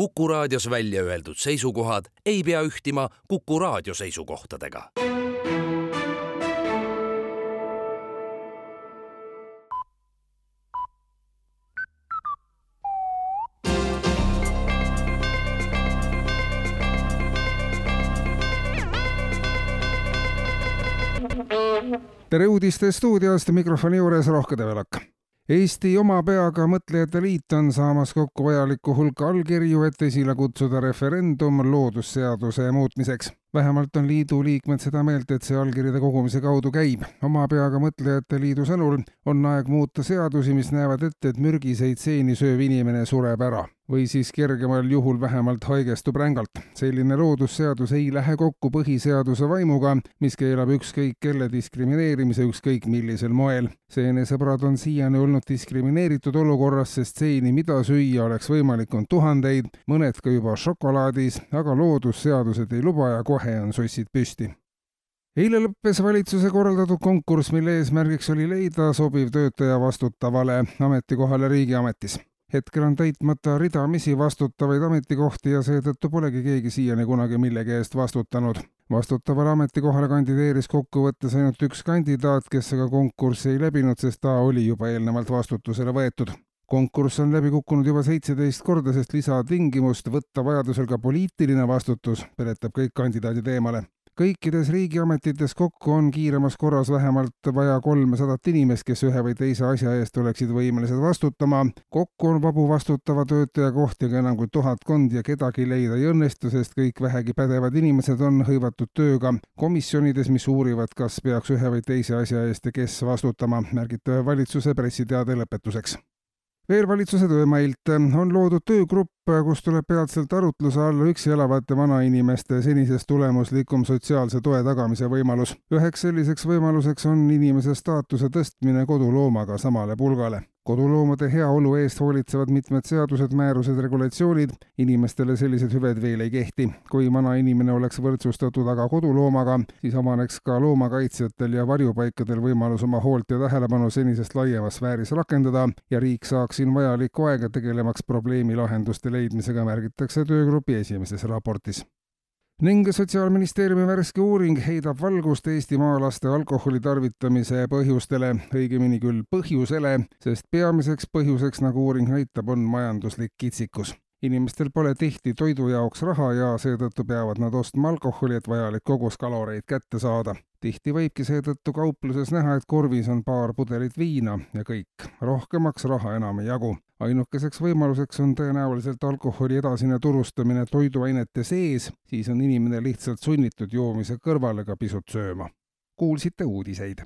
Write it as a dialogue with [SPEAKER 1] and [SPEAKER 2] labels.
[SPEAKER 1] Kuku raadios välja öeldud seisukohad ei pea ühtima Kuku raadio seisukohtadega.
[SPEAKER 2] tere uudiste stuudiost, mikrofoni juures Rohke Develak Eesti Oma Peaga Mõtlejate Liit on saamas kokku vajaliku hulka allkirju, et esile kutsuda referendum loodusseaduse muutmiseks. Vähemalt on liidu liikmed seda meelt, et see allkirjade kogumise kaudu käib. oma peaga Mõtlejate Liidu sõnul on aeg muuta seadusi, mis näevad ette, et mürgiseid seeni sööv inimene sureb ära või siis kergemal juhul vähemalt haigestub rängalt. selline loodusseadus ei lähe kokku põhiseaduse vaimuga, mis keelab ükskõik kelle diskrimineerimise ükskõik millisel moel. seenesõbrad on siiani olnud diskrimineeritud olukorras, sest seeni, mida süüa oleks võimalik, on tuhandeid, mõned ka juba šokolaadis, aga loodusseadused ei luba ja kohe on sussid püsti. Eile lõppes valitsuse korraldatud konkurss, mille eesmärgiks oli leida sobiv töötaja vastutavale ametikohale riigiametis. Hetkel on täitmata ridamisi vastutavaid ametikohti ja seetõttu polegi keegi siiani kunagi millegi eest vastutanud. vastutavale ametikohale kandideeris kokkuvõttes ainult üks kandidaat, kes aga konkurssi ei läbinud, sest ta oli juba eelnevalt vastutusele võetud konkurss on läbi kukkunud juba seitseteist korda, sest lisatingimust võtta vajadusel ka poliitiline vastutus peletab kõik kandidaadid eemale kõikides riigiametites kokku on kiiremas korras vähemalt vaja kolmesadat inimest, kes ühe või teise asja eest oleksid võimelised vastutama. kokku on vabu vastutava töötaja kohti ka enam kui tuhatkond ja kedagi leida ei õnnestu, sest kõik vähegi pädevad inimesed on hõivatud tööga komisjonides, mis uurivad, kas peaks ühe või teise asja eest ja kes vastutama, märgib valitsuse pressiteade lõpetuseks veel valitsuse töömailt on loodud töögrupp, kus tuleb peatselt arutluse alla üksi elavate vanainimeste senisest tulemuslikum sotsiaalse toe tagamise võimalus. üheks selliseks võimaluseks on inimese staatuse tõstmine koduloomaga samale pulgale koduloomade heaolu eest hoolitsevad mitmed seadused, määrused, regulatsioonid, inimestele sellised hüved veel ei kehti. kui vana inimene oleks võrdsustatud aga koduloomaga, siis avaneks ka loomakaitsjatel ja varjupaikadel võimalus oma hoolt ja tähelepanu senisest laiemas sfääris rakendada ja riik saaks siin vajalikku aega tegelemaks probleemi lahenduste leidmisega, märgitakse töögrupi esimeses raportis ning Sotsiaalministeeriumi värske uuring heidab valgust eestimaalaste alkoholi tarvitamise põhjustele, õigemini küll põhjusele, sest peamiseks põhjuseks, nagu uuring näitab, on majanduslik kitsikus. Inimestel pole tihti toidu jaoks raha ja seetõttu peavad nad ostma alkoholi, et vajalik kogus kaloreid kätte saada. tihti võibki seetõttu kaupluses näha, et korvis on paar pudelit viina ja kõik, rohkemaks raha enam ei jagu ainukeseks võimaluseks on tõenäoliselt alkoholi edasine turustamine toiduainete sees, siis on inimene lihtsalt sunnitud joomise kõrvale ka pisut sööma. kuulsite uudiseid.